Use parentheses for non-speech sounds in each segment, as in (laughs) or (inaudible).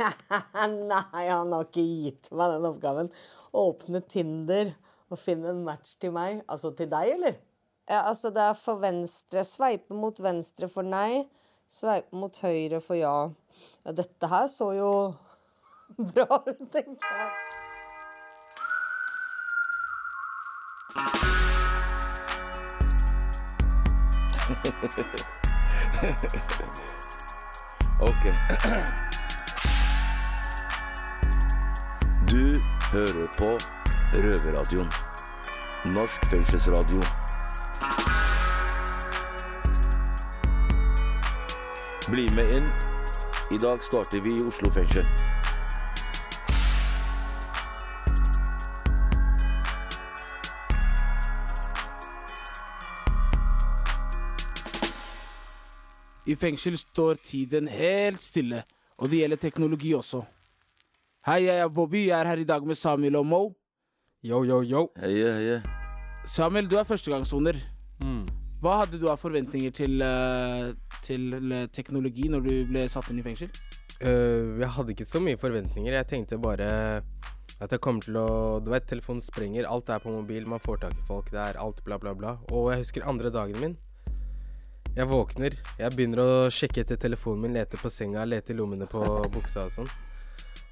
(laughs) Nei, han har ikke gitt meg den oppgaven. Åpne Tinder og finne en match til meg. Altså til deg, eller? Ja, altså det er for venstre. Sveipe mot venstre for nei. Sveipe mot høyre for ja. Ja, dette her så jo (laughs) bra ut, tenker jeg. (laughs) Ok. (clears throat) Du hører på Røverradioen. Norsk fengselsradio. Bli med inn. I dag starter vi i Oslo fengsel. I fengsel står tiden helt stille, og det gjelder teknologi også. Hei, jeg er Bobby, jeg er her i dag med Samuel og Mo. Yo, yo, yo. Heie, heie. Samuel, du er førstegangssoner. Mm. Hva hadde du av forventninger til, eh, til teknologi når du ble satt inn i fengsel? Uh, jeg hadde ikke så mye forventninger. Jeg tenkte bare at jeg kommer til å Du vet, telefonen sprenger. Alt er på mobil. Man får tak i folk. Det er alt bla, bla, bla. Og jeg husker andre dagen min. Jeg våkner. Jeg begynner å sjekke etter telefonen min, lete på senga, lete i lommene på buksa og sånn.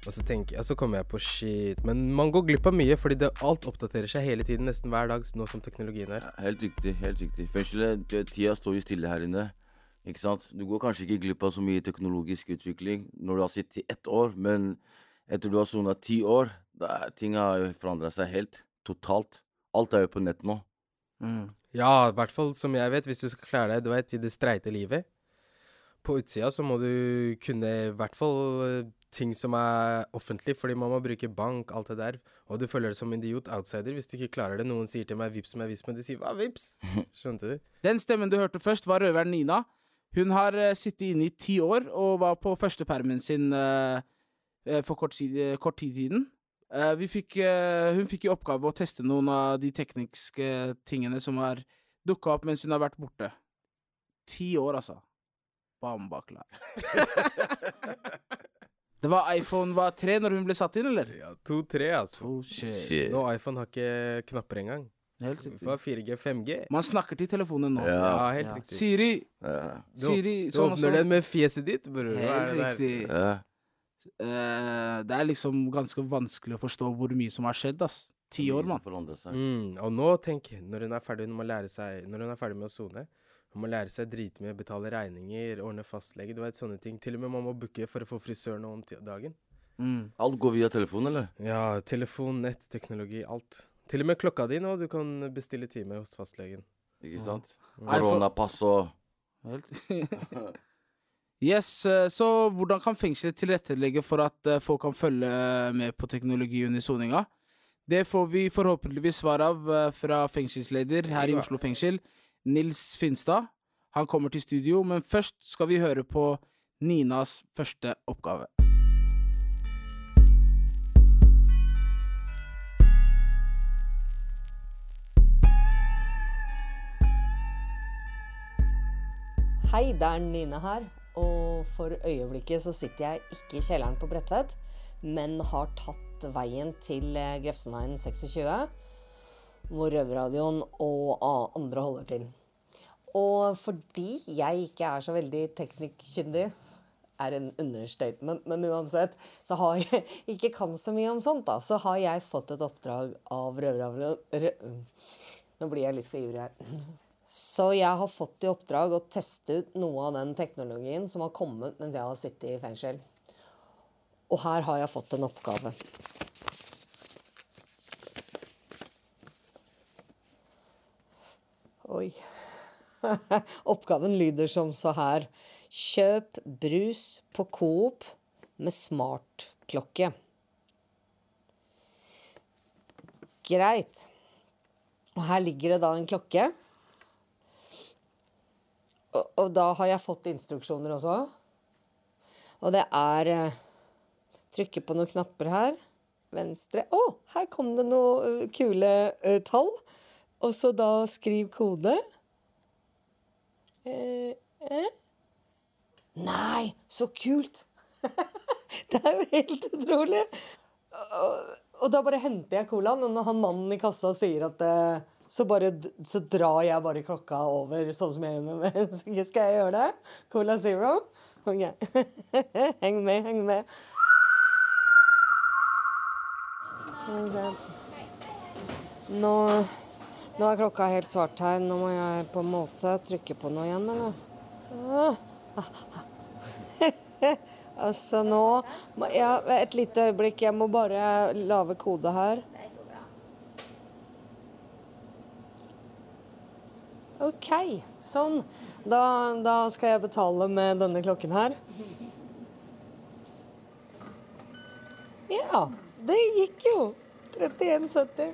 Og så tenker jeg, så kommer jeg på shit. Men man går glipp av mye, fordi det, alt oppdaterer seg hele tiden, nesten hver dag, nå som teknologien er. Ja, Helt riktig. helt riktig. Fengselet, det- tida står jo stille her inne. Ikke sant? Du går kanskje ikke glipp av så mye teknologisk utvikling når du har sittet i ett år, men etter du har sona ti år, da ting har forandra seg helt. Totalt. Alt er jo på nett nå. Mm. Ja, i hvert fall som jeg vet, hvis du skal klare deg, du vet, i det streite livet. På utsida så må du kunne i hvert fall eh, ting som er offentlig, fordi man må bruke bank, alt det der. Og du føler deg som en idiot outsider hvis du ikke klarer det. Noen sier til meg 'vips meg, vips meg', du sier 'hva, vips'? (laughs) Skjønte du? Den stemmen du hørte først, var røveren Nina. Hun har eh, sittet inne i ti år og var på førstepermen sin eh, eh, for kort, tid, kort tid siden. Uh, vi fikk, hun fikk i oppgave å teste noen av de tekniske tingene som har dukka opp mens hun har vært borte. Ti år, altså. Bamba klar. (laughs) (laughs) Det var iPhone var 3 når hun ble satt inn, eller? Ja, to-tre, altså. Oh, shit. Shit. Nå iPhone har ikke knapper engang. Helt Du riktig. Fra 4G, 5G. Man snakker til telefonen nå. Ja. Ja, helt Ja. riktig. Siri, Ja. Du, Siri, du sånn og åpner sånn. den med fjeset ditt, bror. Er Helt riktig. Ja. Uh, det er liksom ganske vanskelig å forstå hvor mye som har skjedd, ass. Ti år, mann. Mm, og nå, tenk, når hun er ferdig, hun må lære seg Når hun er ferdig med å sone, hun må lære seg dritmye, betale regninger, ordne fastlege, du vet sånne ting. Til og med man må booke for å få frisør nå om dagen. Mm. Alt går via telefon, eller? Ja, telefon, nett, teknologi, alt. Til og med klokka di nå, du kan bestille time hos fastlegen. Ikke sant? For- Koronapass og Helt. (laughs) yes, eh, så hvordan kan fengselet tilrettelegge for at eh, folk kan følge med på teknologi under soninga? Det får vi forhåpentligvis svar av eh, fra fengselsleder her i Oslo fengsel, Nils Finstad. Han kommer til studio, men først skal vi høre på Ninas første oppgave. Hei, det er Nina her. Og for øyeblikket så sitter jeg ikke i kjelleren på Bredtvet, men har tatt veien til eh, Grefsenveien 26, hvor Røverradioen og andre holder til. Og fordi jeg ikke er så veldig teknikkyndig, er en understatement, men uansett, så har jeg (laughs) ikke kan så mye om sånt, da, så har jeg fått et oppdrag av Røverradioen Nå blir jeg litt for ivrig her. Så jeg har fått i oppdrag å teste ut noe av den teknologien som har kommet mens jeg har sittet i fengsel. Og her har jeg fått en oppgave. Oi. (laughs) Oppgaven lyder som så her. Kjøp brus på Coop med smartklokke. Greit. Og her ligger det da en klokke. Og, og da har jeg fått instruksjoner også. Og det er eh, Trykke på noen knapper her. Venstre Å, her kom det noen eh, kule uh, tall. Og så da skriv kode. Eh, eh. Nei, så kult! (laughs) Det er jo helt utrolig. Og, og da bare henter jeg colaen, og når han mannen i kassa sier at eh, så, bare, så drar jeg bare klokka over, sånn som jeg gjør med (laughs) mennesker. Skal jeg gjøre det? Cola Zero? OK. (laughs) heng med, heng med. Nå, nå er klokka helt svart her. Nå må jeg på en måte trykke på noe igjen, eller? (laughs) Altså nå ja, Et lite øyeblikk. Jeg må bare lage kode her. OK. Sånn. Da, da skal jeg betale med denne klokken her. (laughs) Ja, det gikk jo. 31,70.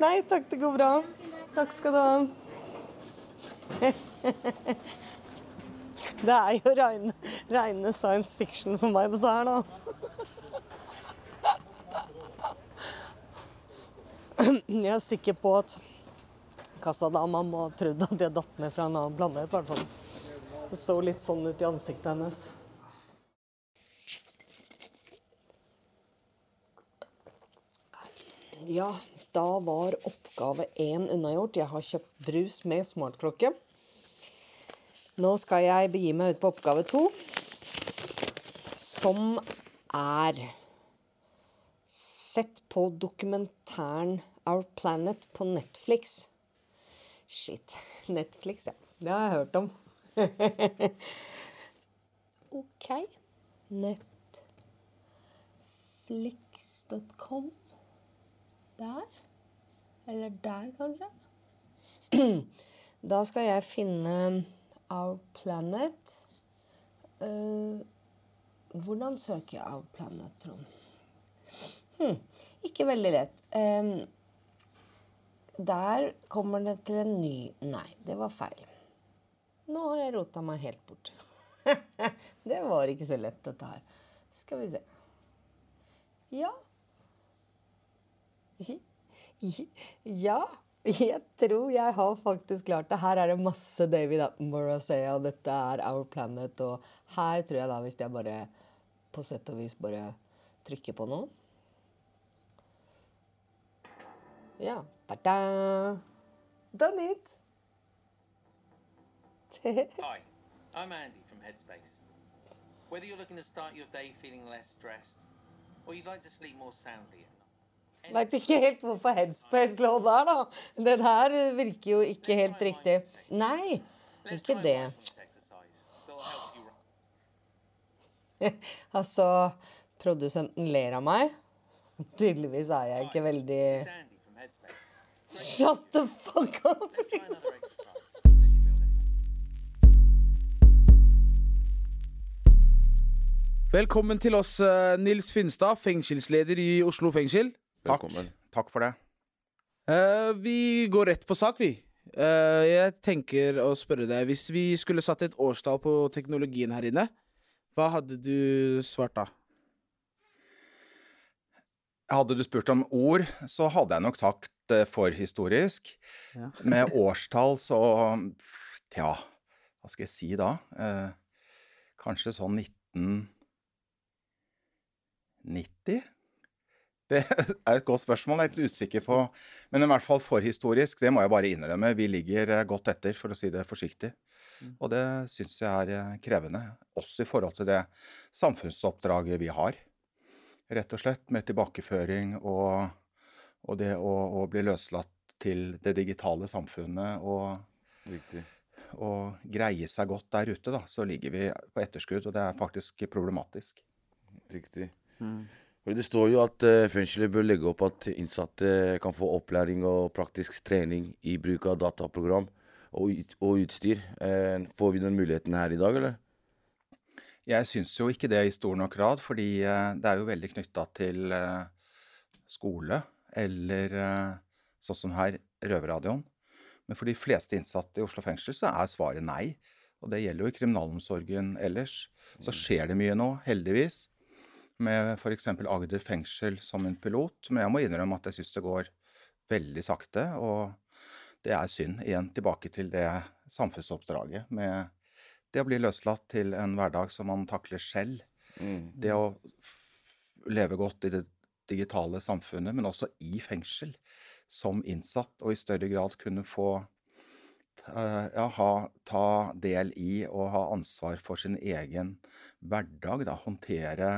Nei takk, det går bra. Takk skal du ha. (laughs) Det er jo reine, reine science fiction for meg, dette her, da. (clears throat) Jeg er sikker på at kassadama må ha trodd at jeg datt ned fra en annen planet, i hvert fall. Det så litt sånn ut i ansiktet hennes. Ja, da var oppgave én unnagjort. Jeg har kjøpt brus med smartklokke. Nå skal jeg begi meg ut på oppgave to, som er Sett på dokumentæren Our Planet på Netflix. Shit. Netflix, ja. Det har jeg hørt om. (laughs) OK. Netflix.com. Der. Eller der, kanskje. Da skal jeg finne Our Planet. Uh, hvordan søker jeg Our Planet, Trond? Hm, ikke veldig lett. Um, der kommer det til en ny Nei, det var feil. Nå har jeg rota meg helt bort. (laughs) det var ikke så lett, dette her. Skal vi se. Ja. (laughs) Ja, jeg tror jeg har faktisk klart det. Her er det masse David Attenborough å se, og dette er Our Planet, og her tror jeg da, hvis jeg bare på sett og vis bare trykker på noe Ja. Ta-da! Done it! Hi, I'm Andy from Headspace. Whether you're looking to start your day feeling less stressed, or you'd like to sleep more soundly Veit ikke helt hvorfor Headspace lå der, da. Den her virker jo ikke helt riktig. Nei, ikke det. (sighs) Altså, produsenten ler av meg. Tydeligvis er jeg ikke veldig. Shut the fuck up! Velkommen til oss, eh, Nils Finstad, fengselsleder i Oslo fengsel. Velkommen. Takk for det. Uh, vi går rett på sak, vi. Uh, jeg tenker å spørre deg, hvis vi skulle satt et årstall på teknologien her inne, hva hadde du svart da? Hadde du spurt om ord, så hadde jeg nok sagt eh, forhistorisk. Ja. (laughs) Med årstall så Tja, hva skal jeg si da? Eh, kanskje sånn 1990? Det er et godt spørsmål, jeg er litt usikker på. Men i hvert fall forhistorisk, det må jeg bare innrømme. Vi ligger eh, godt etter, for å si det forsiktig. Og det syns jeg er eh, krevende. Også i forhold til det samfunnsoppdraget vi har. Rett og slett med tilbakeføring og, og det å, å bli løslatt til det digitale samfunnet og, Riktig. og greie seg godt der ute, da, så ligger vi på etterskudd, og det er faktisk problematisk. Riktig. For Det står jo at uh, fengselet bør legge opp at innsatte kan få opplæring og praktisk trening i bruk av dataprogram og, utstyr. Eh, får vi den muligheten her i dag, eller? Jeg syns jo ikke det i stor nok grad, fordi eh, det er jo veldig knytta til eh, skole, eller eh, sånn som her, Røverradioen. Men for de fleste innsatte i Oslo fengsel så er svaret nei. Og det gjelder jo i kriminalomsorgen ellers. Så skjer det mye nå, heldigvis. Med f.eks. Agder fengsel som en pilot. Men jeg må innrømme at jeg syns det går veldig sakte. Og det er synd. Igjen tilbake til det samfunnsoppdraget med det å bli løslatt til en hverdag som man takler selv. Mm. Det å leve godt i det digitale samfunnet, men også i fengsel som innsatt, og i større grad kunne få ja, ha, ta del i og ha ansvar for sin egen hverdag. Da, håndtere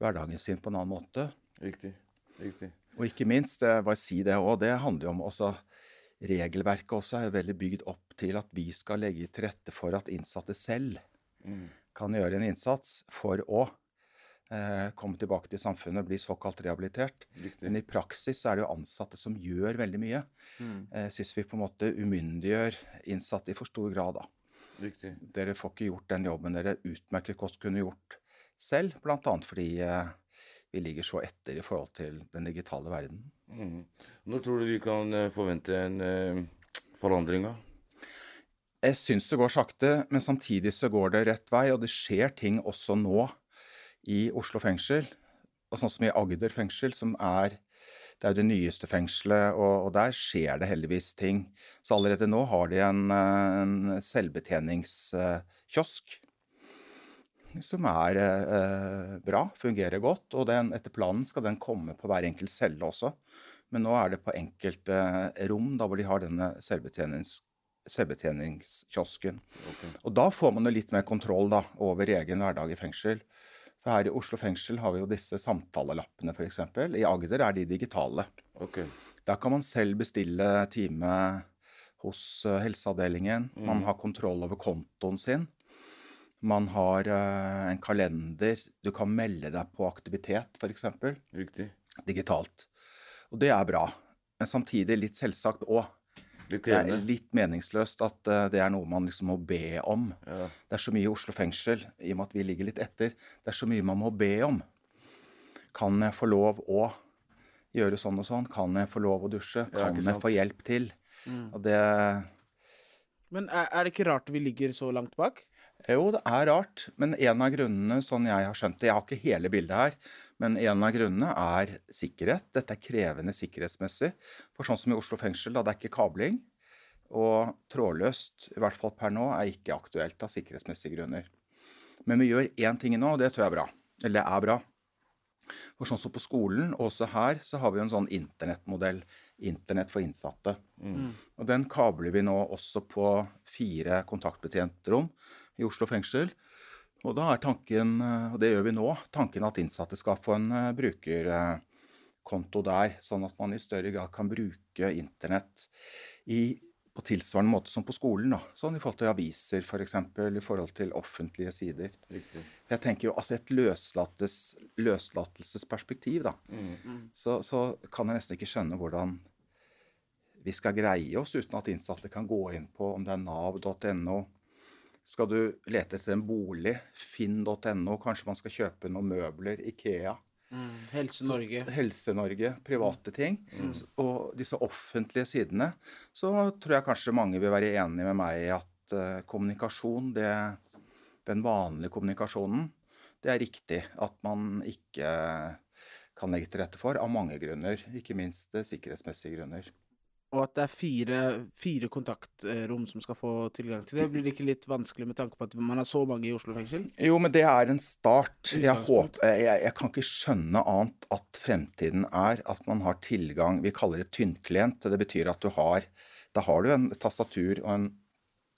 hverdagen sin på en annen måte. Riktig. Riktig. Og ikke minst, bare si det òg, det handler jo om også Regelverket også er jo veldig bygd opp til at vi skal legge til rette for at innsatte selv Mm. kan gjøre en innsats for å eh, komme tilbake til samfunnet, bli såkalt rehabilitert. Riktig. Men i praksis så er det jo ansatte som gjør veldig mye. Mm. Eh, Syns vi på en måte umyndiggjør innsatte i for stor grad, da. Riktig. Dere får ikke gjort den jobben dere utmerket godt kunne gjort selv, bl.a. fordi eh, vi ligger så etter i forhold til den digitale verden. Mm. Når tror du vi kan eh, forvente en eh, forandring? Jeg syns det går sakte, men samtidig så går det rett vei, og det skjer ting også nå i Oslo fengsel. Og sånn som i Agder fengsel, som er det er jo det nyeste fengselet, og, og der skjer det heldigvis ting. Så allerede nå har de en, en selvbetjeningskiosk som er eh, bra, fungerer godt. Og den, etter planen skal den komme på hver enkelt celle også. Men nå er det på enkelte rom da hvor de har denne selvbetjenings, selvbetjeningskiosken. Okay. Og da får man jo litt mer kontroll da, over egen hverdag i fengsel. For her i Oslo fengsel har vi jo disse samtalelappene f.eks. I Agder er de digitale. Okay. Der kan man selv bestille time hos helseavdelingen. helseavdelingen. Man Mhm. har kontroll over kontoen sin. Man har uh, en kalender. Du kan melde deg på aktivitet, f.eks. Riktig. digitalt. Og det er bra. Men samtidig litt selvsagt òg. Det er litt meningsløst at uh, det er noe man liksom må be om. Ja. Det er så mye i Oslo fengsel, i og med at vi ligger litt etter. Det er så mye man må be om. Kan jeg få lov å gjøre sånn og sånn? Kan jeg få lov å dusje? Kan jeg få hjelp til? Mm. Og det Men er, er det ikke rart vi ligger så langt bak? Jo, det er rart. Men en av grunnene, sånn jeg har skjønt det Jeg har ikke hele bildet her, men en av grunnene er sikkerhet. Dette er krevende sikkerhetsmessig. For sånn som i Oslo fengsel, da det er ikke kabling. Og trådløst, i hvert fall per nå, er ikke aktuelt av sikkerhetsmessige grunner. Men vi gjør én ting nå, og det tror jeg er bra. Eller er bra. For sånn som på skolen, og også her, så har vi jo en sånn internettmodell. Internett for innsatte. Mm. Og den kabler vi nå også på fire kontaktbetjentrom i Oslo fengsel. Og da er tanken, eh, og det gjør vi nå, tanken at innsatte skal få en eh, brukerkonto der, sånn at man i større grad kan bruke internett i, på tilsvarende måte som på skolen. Da. Sånn i forhold til aviser, f.eks., for eksempel, i forhold til offentlige sider. Riktig. Jeg tenker jo altså et løslates, løslatelsesperspektiv, da Mm. så, så kan jeg nesten ikke skjønne hvordan vi skal greie oss uten at innsatte kan gå inn på om det er nav.no. Skal du lete etter en bolig, finn.no, kanskje man skal kjøpe noen møbler, Ikea. Helse-Norge. Helse-Norge, private ting. Mm. Og disse offentlige sidene. Så tror jeg kanskje mange vil være enig med meg i at uh, kommunikasjon, det, den vanlige kommunikasjonen, det er riktig at man ikke kan legge til rette for, av mange grunner. Ikke minst eh, sikkerhetsmessige grunner. Og at det er fire, fire kontaktrom som skal få tilgang til det. Blir det ikke litt vanskelig med tanke på at man har så mange i Oslo fengsel? Jo, men det er en start. Jeg, håper, jeg, jeg kan ikke skjønne annet at fremtiden er at man har tilgang Vi kaller det tynnklient. Det betyr at du har Da har du en tastatur og en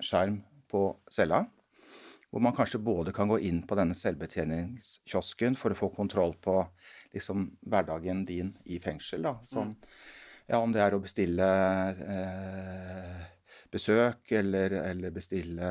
skjerm på cella. Hvor man kanskje både kan gå inn på denne selvbetjeningskiosken for å få kontroll på liksom, hverdagen din i fengsel. Da. Sånn, ja, om det er å bestille eh, besøk eller, eller bestille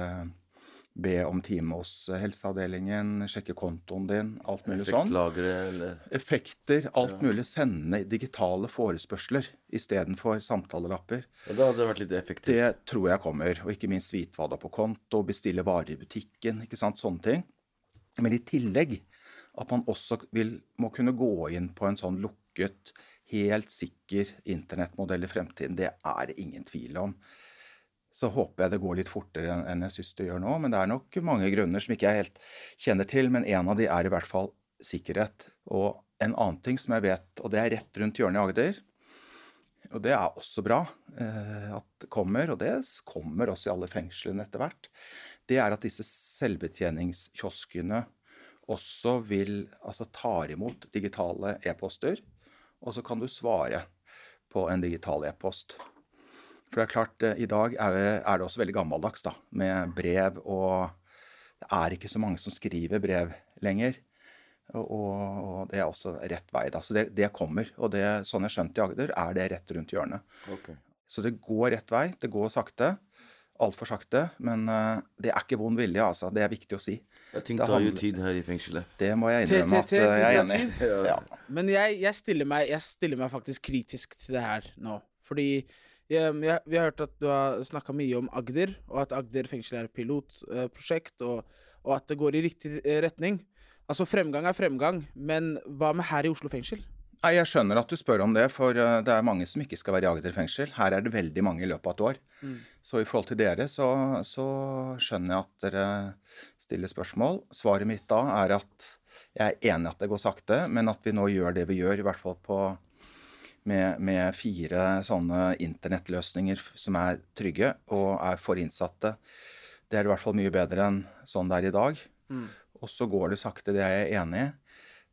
Be om time hos helseavdelingen, sjekke kontoen din, alt mulig sånn. Eller Effekter, alt Ja. mulig. Sende digitale forespørsler istedenfor samtalelapper. ja, Da hadde det vært litt effektivt. Det tror jeg kommer. Og ikke minst vite hva du har på konto, bestille varer i butikken, ikke sant, sånne ting. Men i tillegg at man også vil, må kunne gå inn på en sånn lukket, helt sikker internettmodell i fremtiden. Det er det ingen tvil om. Så håper jeg det går litt fortere enn- jeg syns det gjør nå. Men det er nok mange grunner som ikke jeg helt kjenner til. Men en av de er i hvert fall sikkerhet. Og en annen ting som jeg vet, og det er rett rundt hjørnet i Agder, og det er også bra eh, at det kommer, og det kommer også i alle fengslene etter hvert, det er at disse selvbetjeningskioskene også vil Altså tar imot digitale e-poster, og så kan du svare på en digital e-post. For det er klart, eh, i dag er det, også veldig gammeldags, da, med brev og Det er ikke så mange som skriver brev lenger. Og, og det er også rett vei, da. Så det, det kommer. Og det, sånn jeg skjønte i Agder, er det rett rundt hjørnet. Okay. Så det går rett vei. Det går sakte. Altfor sakte. Men uh, det er ikke vond vilje, altså. Det er viktig å si. Ja, ting tar jo tid her i fengselet. Det må jeg innrømme at eh, jeg er enig i. (laughs) Men jeg, stiller meg, jeg stiller meg faktisk kritisk til det her nå. Fordi jeg, vi har hørt at du har snakka mye om Agder, og at Agder fengsel er et pilotprosjekt, og, og at det går i riktig eh, retning. Altså, fremgang er fremgang, men hva med her i Oslo fengsel? Nei, Jeg skjønner at du spør om det, for eh, det er mange som ikke skal være i Agder fengsel. Her er det veldig mange i løpet av et år. Mm. Så i forhold til dere, så, så skjønner jeg at dere stiller spørsmål. Svaret mitt da er at jeg er enig at det går sakte, men at vi nå gjør det vi gjør, i hvert fall på med, med fire sånne internettløsninger som er trygge og er for innsatte. Det er i hvert fall mye bedre enn sånn det er i dag. Mm. Og så går det sakte, det er jeg enig i.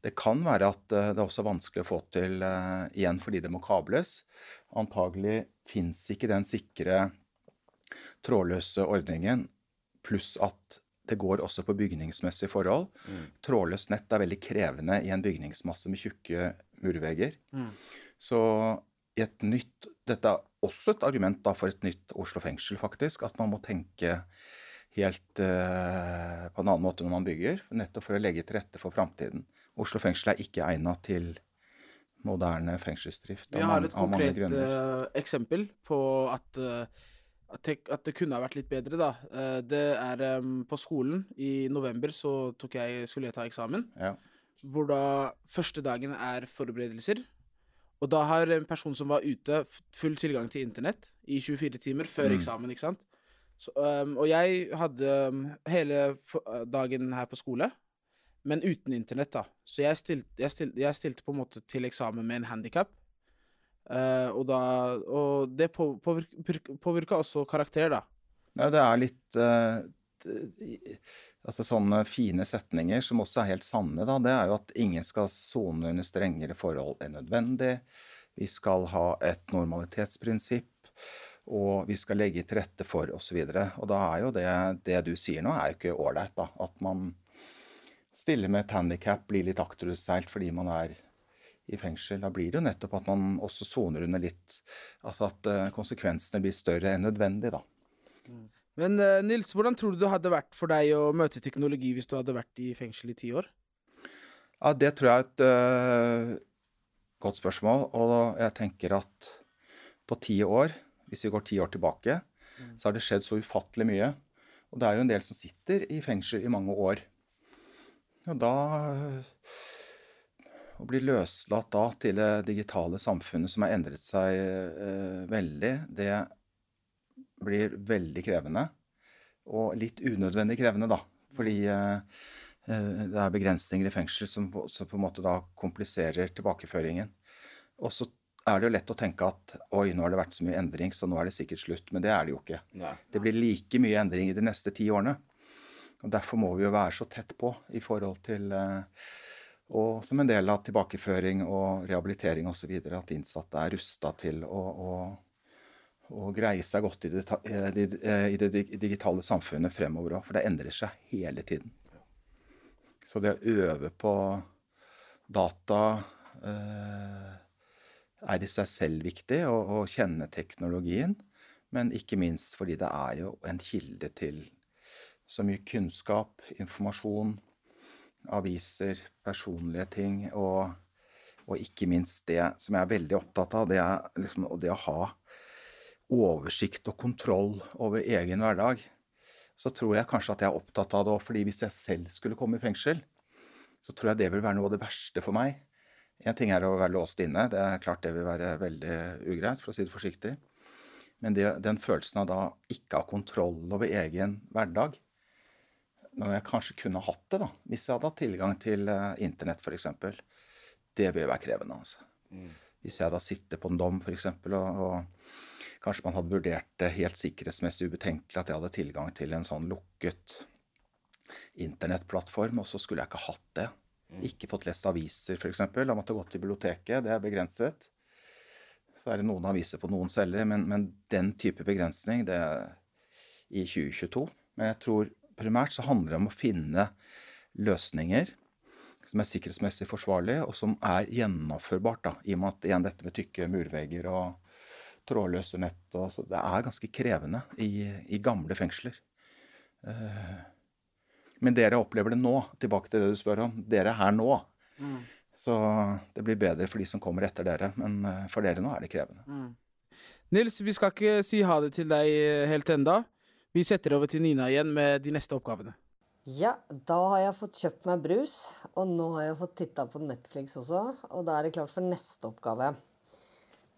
Det kan være at eh, det er også vanskelig å få til eh, igjen fordi det må kables. Antagelig fins ikke den sikre trådløse ordningen, pluss at det går også på bygningsmessige forhold. Trådløst nett er veldig krevende i en bygningsmasse med tjukke murvegger. Mm. Så i et nytt Dette er også et argument for et nytt Oslo fengsel, faktisk. At man må tenke helt uh, på en annen måte når man bygger. Nettopp for å legge til rette for framtiden. Oslo fengsel er ikke egnet til moderne fengselsdrift. Av har et konkret eh, eksempel på at, uh, at, det, kunne ha vært litt bedre, da. Det er um, på skolen. I november så tok jeg, skulle jeg ta eksamen. Ja. Hvor da første dagen er forberedelser. Og da har en person som var ute, full tilgang til internett i 24 timer før Mm. eksamen, ikke sant. Så, um, og jeg hadde um, hele dagen her på skole, men uten internett, da. Så jeg stilte, jeg stilte, jeg stilte på en måte til eksamen med en handikap. og, da, og det på- påvirka påvirka også karakter, da. Ja, det er litt uh, Altså sånne fine setninger som også er helt sanne, da. Det er jo at ingen skal sone under strengere forhold enn nødvendig. Vi skal ha et normalitetsprinsipp. Og vi skal legge til rette for osv. Og, så og da er jo det Det du sier nå, er jo ikke ålreit, da. At man stiller med et handikap, blir litt akterutseilt fordi man er i fengsel. Da blir det jo nettopp at man også soner under litt Altså at eh, konsekvensene blir større enn nødvendig, da. Men eh, Nils, hvordan tror du det hadde vært for deg å møte teknologi hvis du hadde vært i fengsel i ti år? Ja, det tror jeg er et øh, godt spørsmål. Og jeg tenker at på ti år, hvis vi går ti år tilbake, så har det skjedd så ufattelig mye. Og det er jo en del som sitter i fengsel i mange år. Og da Å bli løslatt da til det digitale samfunnet som har endret seg eh, veldig, det blir veldig krevende. Og litt unødvendig krevende, da. Fordi øh, Eh, Det er begrensninger i fengsel som på, på en måte da kompliserer tilbakeføringen. Og så er det jo lett å tenke at oi, nå har det vært så mye endring, så nå er det sikkert slutt. Men det er det jo ikke. Nei. Det blir like mye endring i de neste ti årene. Og Derfor må vi jo være så tett på i forhold til eh, Og som en del av tilbakeføring og rehabilitering osv. at innsatte er rusta til å, å, å greie seg godt i det, eh, eh, i det digitale samfunnet fremover òg. For det endrer seg hele tiden. Så det å øve på data eh, er i seg selv viktig, å, å kjenne teknologien. Men ikke minst fordi det er jo en kilde til så mye kunnskap, informasjon, aviser, personlige ting. Og, og ikke minst det som jeg er veldig opptatt av, det er liksom det å ha oversikt og kontroll over egen hverdag så tror jeg kanskje at jeg er opptatt av det òg. fordi hvis jeg selv skulle komme i fengsel, så tror jeg det vil være noe av det verste for meg. En ting er å være låst inne. Det er klart det vil være veldig ugreit, for å si det forsiktig. Men det, den følelsen av da ikke ha kontroll over egen hverdag Når jeg kanskje kunne hatt det, da, hvis jeg hadde hatt tilgang til uh, internett f.eks., det vil være krevende. altså. Hvis jeg da sitter på en dom f.eks., og, og kanskje man hadde vurdert det helt sikkerhetsmessig ubetenkelig at jeg hadde tilgang til en sånn lukket internettplattform, og så skulle jeg ikke hatt det. Ikke fått lest aviser, f.eks. Da måtte gå til biblioteket. Det er begrenset. Så er det noen aviser på noen celler, men, men den type begrensning, det er i 2022. Men jeg tror primært så handler det om å finne løsninger som er sikkerhetsmessig forsvarlige, og som er gjennomførbart, da, i og med at igjen dette med tykke murvegger og trådløse nett og så Det er ganske krevende i, i gamle fengsler. Eh, men dere opplever det nå, tilbake til det du spør om. Dere er her nå. Så det blir bedre for de som kommer etter dere, men eh, for dere nå er det krevende. Nils, vi skal ikke si ha det til deg eh, helt enda. Vi setter over til Nina igjen med de neste oppgavene. Ja, da har jeg fått kjøpt meg brus, og nå har jeg fått titta på Netflix også. Og da er det klart for neste oppgave,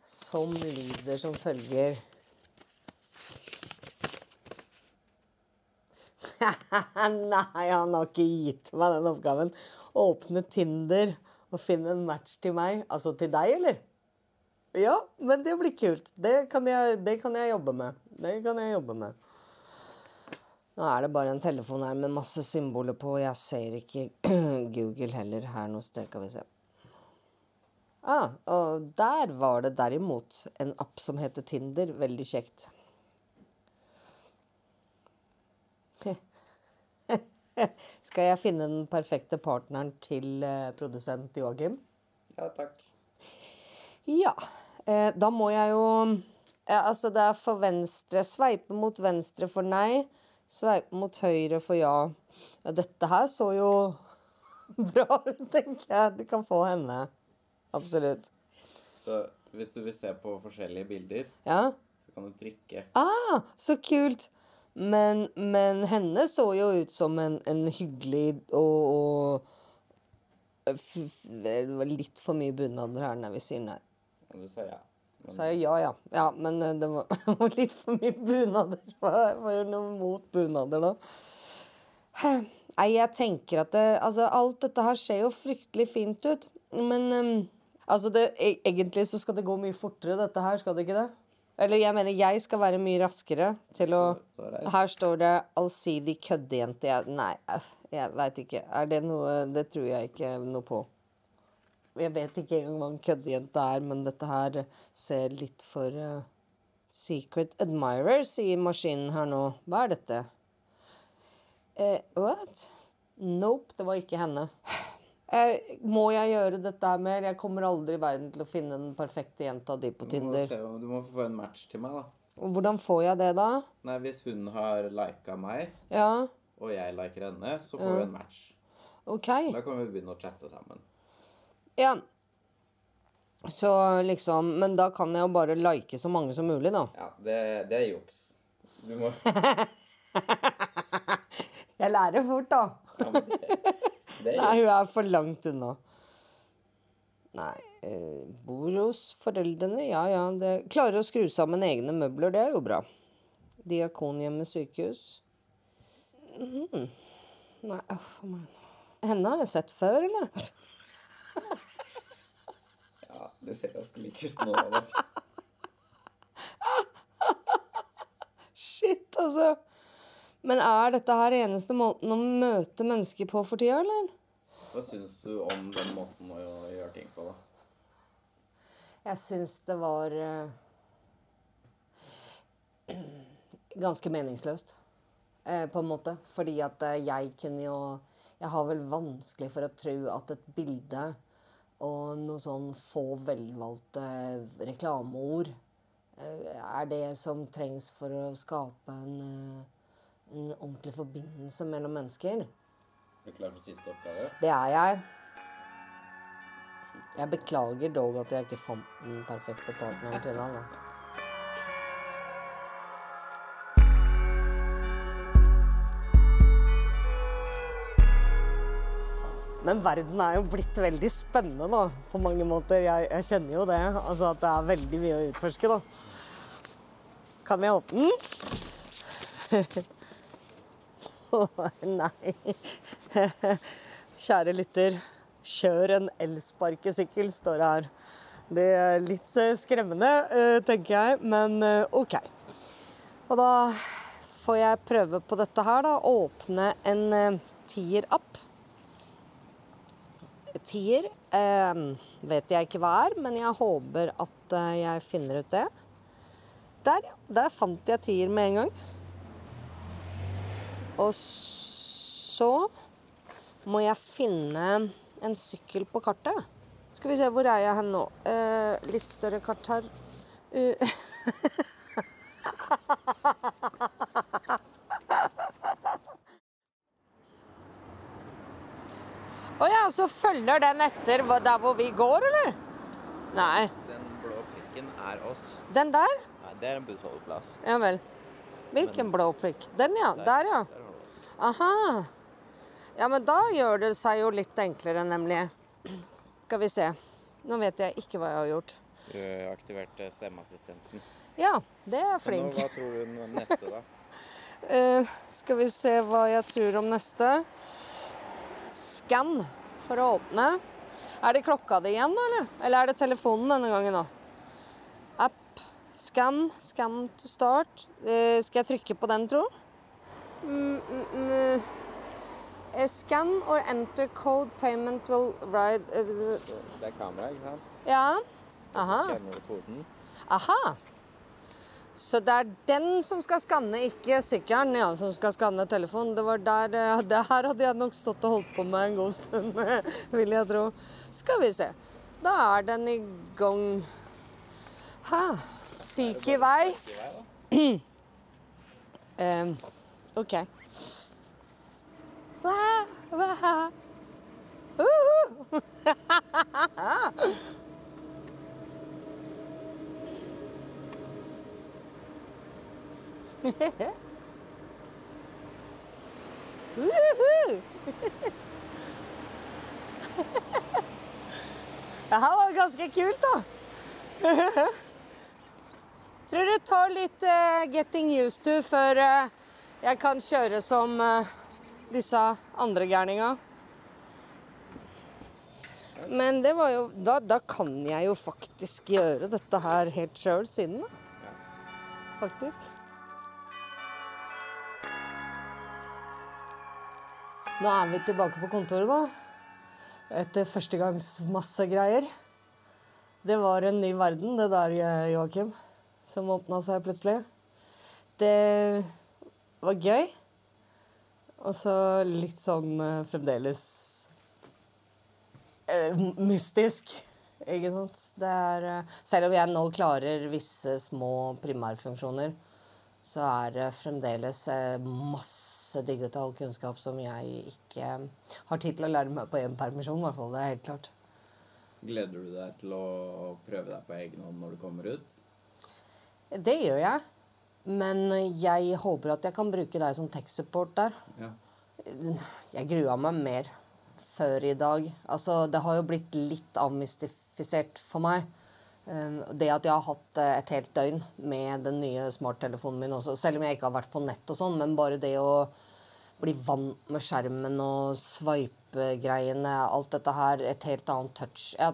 som lyder som følger (laughs) Nei, han har ikke gitt meg den oppgaven. Åpne Tinder og finne en match til meg. Altså til deg, eller? Ja, men det blir kult. Det kan jeg, det kan jeg jobbe med. Det kan jeg jobbe med. Nå er det bare en telefon her med masse symboler på, jeg ser ikke (clears throat) Google heller her noe sted. Skal vi se. Ah, og der var det derimot en app som heter Tinder. Veldig kjekt. (laughs) Skal jeg finne den perfekte partneren til eh, produsent Joakim? Ja, takk. Ja. Eh, da må jeg jo ja, Altså, det er for venstre. Sveipe mot venstre for nei. Sveipe mot høyre for ja. ja. Dette her så jo (laughs) bra ut, tenker jeg. Du kan få henne. Absolutt. Så hvis du vil se på forskjellige bilder, Ja. så kan du trykke. Ah, så kult! Men, men henne så jo ut som en, en hyggelig og, og f, Det var litt for mye bunader her når vi sier nei. Og du sa ja. Men sa jeg ja, ja. Ja, men eh, det var, (laughs) det var litt for mye bunader. (laughs) Hva er noe mot bunader, da? Nei, jeg tenker at det, altså, alt dette her ser jo fryktelig fint ut. Men um, altså det, e egentlig så skal det gå mye fortere, dette her, skal det ikke det? Eller jeg mener, jeg skal være mye raskere til å er Her står det 'allsidig køddejente'. Jeg, nei, øh, jeg veit ikke. Er det noe Det tror jeg ikke noe på. Jeg vet ikke engang hva en køddejente er, men dette her ser litt for uh, Secret admirer, sier maskinen her nå. Hva er dette? Eh, what? Nope, det var ikke henne. Eh, må jeg gjøre dette her mer? Jeg kommer aldri i verden til å finne den perfekte jenta di på Du må, Tinder. se, du må få en match til meg, da. Hvordan får jeg det, da? Nei, hvis hun har lika meg, Ja, og jeg liker henne, så får vi en match. OK. Da kan vi begynne å chatte sammen. Ja. Så liksom Men da kan jeg jo bare like så mange som mulig, da. Ja, det, det er juks. Du må (laughs) Jeg lærer fort, da. ja, men det Nei, hun er for langt unna. Nei eh, Bor hos foreldrene? Ja ja. Det, klarer å skru sammen egne møbler, det er jo bra. Diakonhjemmet sykehus? Mm. Nei, uff a meg. Henne har jeg sett før, eller? (laughs) Ja, det ser ganske like ut nå. (laughs) Shit, altså. Men er dette her eneste måten å møte mennesker på for tida, eller? Hva syns du om den måten å gjøre ting på, da? Jeg syns det var uh, ganske meningsløst, eh, på en måte. Fordi at eh, jeg kunne jo Jeg har vel vanskelig for å tro at et bilde og noe sånn få velvalgte reklameord er det som trengs for å skape en, en ordentlig forbindelse mellom mennesker. Er du klar for siste oppgave? Det er jeg. Jeg beklager dog at jeg ikke fant den perfekte partneren til deg. da. Men verden er jo blitt veldig spennende, da, på mange måter. Jeg, jeg kjenner jo det. Altså at det er veldig mye å utforske, da. Kan vi åpne den? (laughs) Å (laughs) nei. (laughs) Kjære lytter, kjør en elsparkesykkel, står det her. Det er litt eh, skremmende, eh, tenker jeg, men eh, OK. Og da får jeg prøve på dette her, da. Åpne en Tier-app. Tier eh, vet jeg ikke hva er, men jeg håper at jeg finner ut det. Der, ja. Der fant jeg Tier med en gang. Og så må jeg finne en sykkel på kartet. Skal vi se, hvor er jeg hen nå? Uh, litt større kart her. Uh. (laughs) Å ja, så følger den etter der hvor vi går, eller? Nei. Den blå prikken er oss. Den der? Nei, det er en bussholdeplass. Ja vel. Hvilken blå prikk? Den, ja. Der, ja. Der oss. Aha. Ja, men da gjør det seg jo litt enklere, nemlig. Skal vi se. Nå vet jeg ikke hva jeg har gjort. Du aktiverte stemmeassistenten. Ja, det er flink. Men hva tror du om neste, da? (laughs) Eh, skal vi se hva jeg tror om neste. Skann for å åpne. Er det klokka di igjen, eller? Eller er det telefonen denne gangen, da? App. Skann. Skann to start. Eh, skal jeg trykke på den, tro? Mm, mm. Eh, Scan or enter code payment will ride uh, Det er kamera, ikke sant? Ja. Aha. skanner du koden. Aha. Så det er den som skal skanne, ikke sykkelen ja, som skal skanne telefonen. Det var der, eh, det her hadde jeg nok stått og holdt på med en god stund, (laughs) vil jeg tro. Skal vi se. Da er den i gang. Ha. Fyk i vei. (clears throat) Em, OK. Hva? Hva? Uh -huh. Det her var ganske kult, da. Tror det tar litt uh, getting used to før eh, jeg kan kjøre som eh, disse andre gærninga. Men det var jo da, da kan jeg jo faktisk gjøre dette her helt sjøl siden, da. Faktisk. Nå er vi tilbake på kontoret, da. Etter førstegangs masse greier. Det var en ny verden, det der, eh, Joakim, som åpna seg plutselig. Det var gøy. Og så litt sånn eh, fremdeles eh, mystisk. Ikke sant? Det er, eh, selv om jeg nå klarer visse små primærfunksjoner, så er det fremdeles masse digital kunnskap som jeg ikke har tid til å lære meg på en permisjon, i hvert fall. Det er helt klart. Gleder du deg til å prøve deg på egen hånd når du kommer ut? Det gjør jeg. Men jeg håper at jeg kan bruke deg som tech-support der. Ja. Jeg grua meg mer før i dag. Altså, det har jo blitt litt avmystifisert for meg. Um, det at jeg har hatt eh, et helt døgn med den nye smarttelefonen min også, selv om jeg ikke har vært på nett og sånn, men bare det å bli vant med skjermen og swipe-greiene, alt dette her, et helt annet touch ja,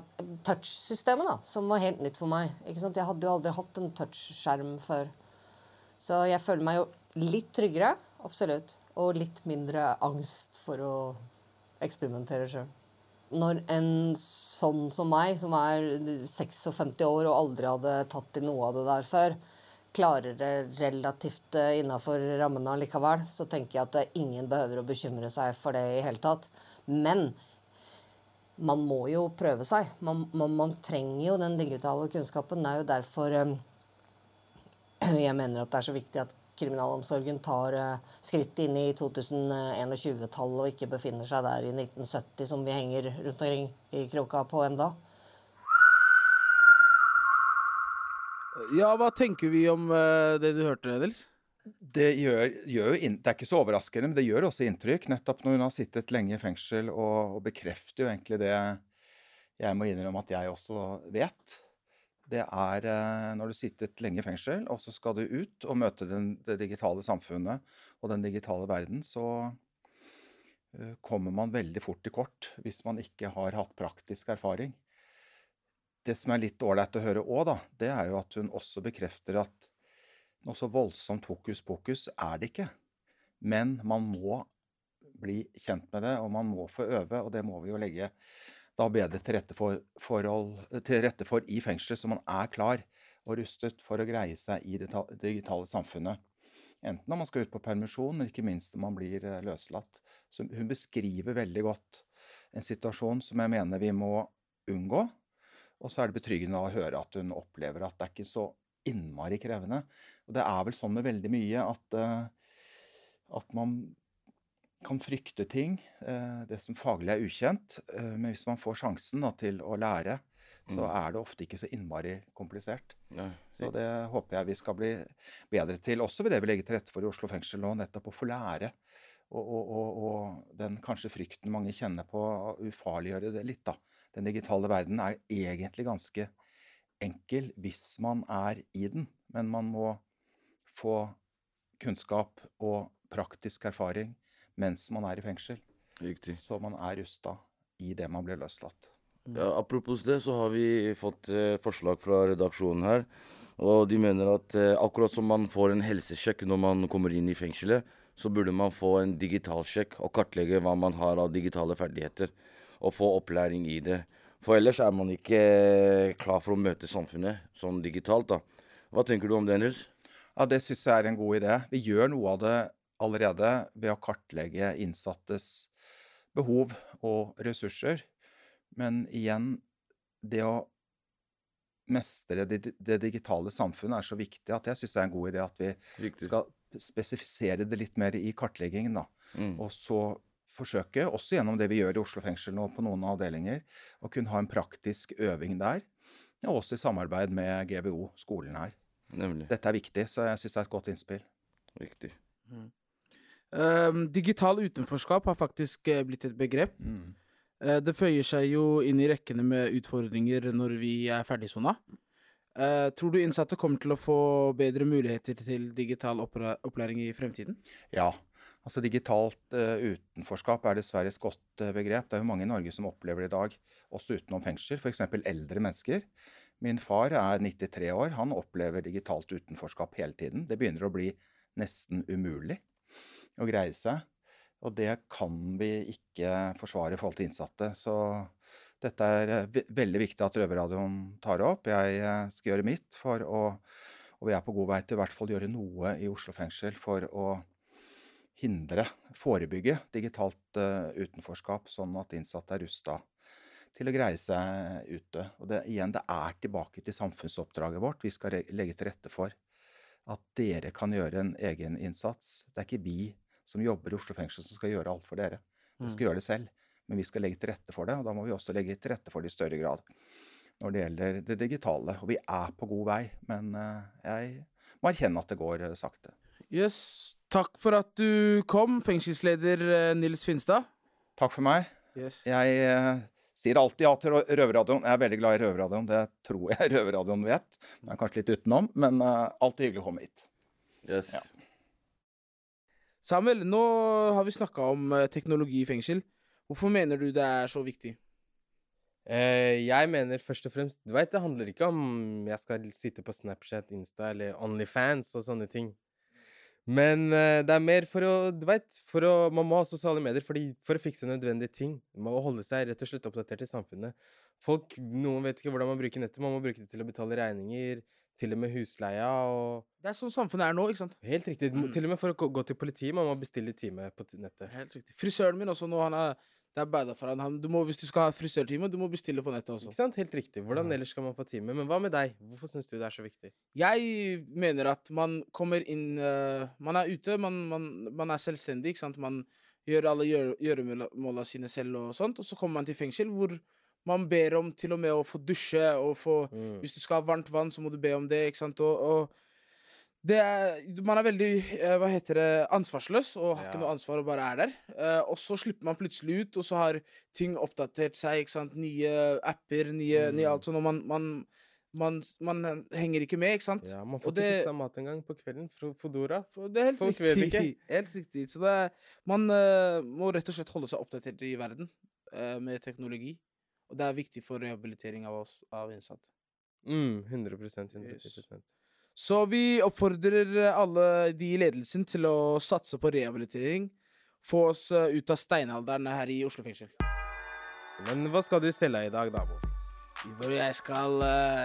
Touch-systemet, da, som var helt nytt for meg. Jeg hadde jo aldri hatt en touch-skjerm før. Så jeg føler meg jo litt tryggere, absolutt. Og litt mindre angst for å eksperimentere sjøl. Når en sånn som meg, som er 56 år og aldri hadde tatt i noe av det der før, klarer det relativt innafor rammene likevel, så tenker jeg at eh, ingen behøver å bekymre seg for det i hele tatt. Men man må jo prøve seg. Man, man, man trenger jo den digitale kunnskapen. Det er jo derfor eh, (clears throat) jeg mener at det er så viktig at kriminalomsorgen tar eh, skritt inn i 2021-tallet og ikke befinner seg der i 1970 som vi henger rundt omkring i kroka på enda. Ja, hva tenker vi om eh, det du hørte, Nils? Det, gjør, gjør jo inn, det er ikke så overraskende, men det gjør også inntrykk. Nettopp når hun har sittet lenge i fengsel, og, og bekrefter jo egentlig det jeg må innrømme at jeg også vet. Det er eh, når du har sittet lenge i fengsel, og så skal du ut og møte den, det digitale samfunnet og den digitale verden, så eh, kommer man veldig fort til kort hvis man ikke har hatt praktisk erfaring. Det som er litt ålreit å høre òg, det er jo at hun også bekrefter at Noe så voldsomt hokus pokus er det ikke. Men man må bli kjent med det, og man må få øve, og det må vi jo legge da bedre til rette for, forhold, til rette for i fengselet, så man er klar og rustet for å greie seg i det digitale samfunnet. Enten når man skal ut på permisjon, men ikke minst når man blir eh, løslatt. Så hun beskriver veldig godt en situasjon som jeg mener vi må unngå. Og så er det betryggende å høre at hun opplever at det er ikke så innmari krevende. Og det er vel sånn med veldig mye at, eh, at man kan frykte ting, eh, det som faglig er ukjent. eh, Men hvis man får sjansen da, til å lære, så Mm. er det ofte ikke så innmari komplisert. Så det håper jeg vi skal bli bedre til. Også ved det vi legger til rette for i Oslo fengsel nå, nettopp å få lære. Og, og, og, og den kanskje frykten mange kjenner på, å ufarliggjøre det litt, da. Den digitale verden er egentlig ganske enkel hvis man er i den. Men man må få kunnskap og praktisk erfaring mens man er i fengsel. Riktig. Så man er rusta i det man blir løslatt. Ja, apropos det, så har vi fått eh, forslag fra redaksjonen her. Og de mener at eh, akkurat som man får en helsesjekk når man kommer inn i fengselet, så burde man få en digital sjekk og kartlegge hva man har av digitale ferdigheter. Og få opplæring i det. For ellers er man ikke eh, klar for å møte samfunnet sånn digitalt, da. Hva tenker du om det, Nils? Ja, Det syns jeg er en god idé. Vi gjør noe av det allerede ved å kartlegge innsattes behov og ressurser. Men igjen, det å mestre det, det digitale samfunnet er så viktig at jeg syns det er en god idé at vi Riktig. skal spesifisere det litt mer i kartleggingen. da. Mm. Og så forsøke, også gjennom det vi gjør i Oslo fengsel nå på noen avdelinger, å kunne ha en praktisk øving der. Og også i samarbeid med GBO, skolen her. Nemlig. Dette er viktig, så jeg syns det er et godt innspill. Riktig. Ehm, digital utenforskap har faktisk eh, blitt et begrep. Eh, det føyer seg jo inn i rekkene med utfordringer når vi er ferdigsona. Uh, tror du innsatte kommer til å få bedre muligheter til digital opplæring i fremtiden? Ja. Altså Digitalt uh, utenforskap er dessverre et godt uh, begrep. Det er jo mange i Norge som opplever det i dag, også utenom fengsel. F.eks. eldre mennesker. Min far er 93 år. Han opplever digitalt utenforskap hele tiden. Det begynner å bli nesten umulig å greie seg. Og det kan vi ikke forsvare i forhold til innsatte. Så dette er eh, ve veldig viktig at Røverradioen tar det opp. Jeg eh, skal gjøre mitt for å Og vi er på god vei til i hvert fall gjøre noe i Oslo fengsel for å hindre, forebygge digitalt eh, utenforskap, sånn at innsatte er rusta til å greie seg ute. Og det, igjen, det er tilbake til samfunnsoppdraget vårt. Vi skal legge til rette for at dere kan gjøre en egen innsats. Det er ikke vi som jobber i Oslo fengsel som skal gjøre alt for dere. De skal gjøre det selv. Men vi skal legge til rette for det, og da må vi også legge til rette for det i større grad når det gjelder det digitale. Og vi er på god vei, men eh, jeg må erkjenne at det går sakte. sakte. Yes. Takk for at du kom, fengselsleder eh, Nils Finstad. Takk for meg. Yes. Jeg eh, sier alltid ja til Rø- Røverradioen. Jeg er veldig glad i Røverradioen. Det tror jeg (laughs) Røverradioen vet. Det er kanskje litt utenom, men eh, alltid hyggelig å komme hit. Yes. Ja. Samuel, nå har vi snakka om eh, teknologi i fengsel. Hvorfor mener du det er så viktig? Eh, jeg mener først og fremst Du vet, det handler ikke om jeg skal sitte på Snapchat, Insta eller Onlyfans og sånne ting. Men eh, det er mer for å Du vet, man må ha sosiale medier fordi, for å fikse nødvendige ting. Man må holde seg rett og slett oppdatert i samfunnet. Folk, Noen vet ikke hvordan man bruker nettet. Man må bruke det til å betale regninger, til og med husleia og Det er sånn samfunnet er nå, ikke sant? Helt riktig. Mm. Til og med for å gå- til politiet. Man må bestille time på nettet. Helt riktig. Frisøren min også nå, han er Det er bada for han. du må, hvis du skal ha frisørtime, du må bestille på nettet også. Ikke sant? Helt riktig. Hvordan Mm. ellers skal man få time? Men hva med deg? Hvorfor syns du det er så viktig? Jeg mener at man kommer inn uh, Man er ute, man, man, man er selvstendig, ikke sant. Man gjør alle gjøre, gjøremåla sine selv og sånt, og så kommer man til fengsel hvor man ber om til og med å få dusje og få Mm. Hvis du skal ha varmt vann, så må du be om det, ikke sant. Og, og det er, man er veldig eh, hva heter det, ansvarsløs og har Ja, ikke noe ansvar og bare er der. Uh, og så slipper man plutselig ut, og så har ting oppdatert seg. ikke sant? Nye apper, nye, nye Mm. alt sånt. Og man, man, man, man henger ikke med, ikke sant? Ja, Man Og får det- ikke fiksa mat engang på kvelden. for Fodora. For det er helt Folk vet riktig. ikke. (laughs) Helt riktig. Så det man uh, må rett og slett holde seg oppdatert i verden uh, med teknologi. Og det er viktig for rehabilitering av oss av innsatte. Mm, 100 110 Yes. Så vi oppfordrer alle de i ledelsen til å satse på rehabilitering. Få oss eh, ut av steinalderen her i Oslo fengsel. Men hva skal du stelle i dag, da? Bo? Jeg skal uh,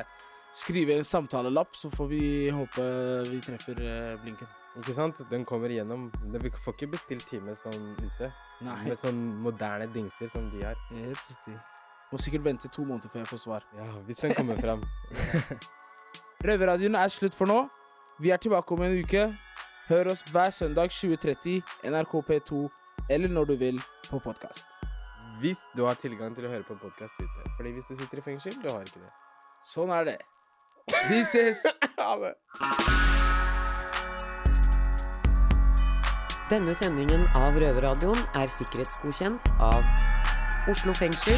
skrive en samtalelapp, så får vi håpe vi treffer uh, blinken. Ikke sant? Den kommer igjennom. Vi får ikke bestilt time sånn ute. Nei, Med sånn moderne dingser som de har. helt riktig. Må sikkert vente to måneder før jeg får svar. Ja, hvis den kommer frem. (laughs) Røverradioen er slutt for nå. Vi er tilbake om en uke. Hør oss hver søndag 20.30, NRK P2, eller når du vil, på podkast. Hvis du har tilgang til å høre på podkast ute. Fordi hvis du sitter i fengsel, du har ikke det. Sånn er det. Vi ses! (laughs) Ha det. Denne sendingen av Røverradioen er sikkerhetsgodkjent av Oslo fengsel.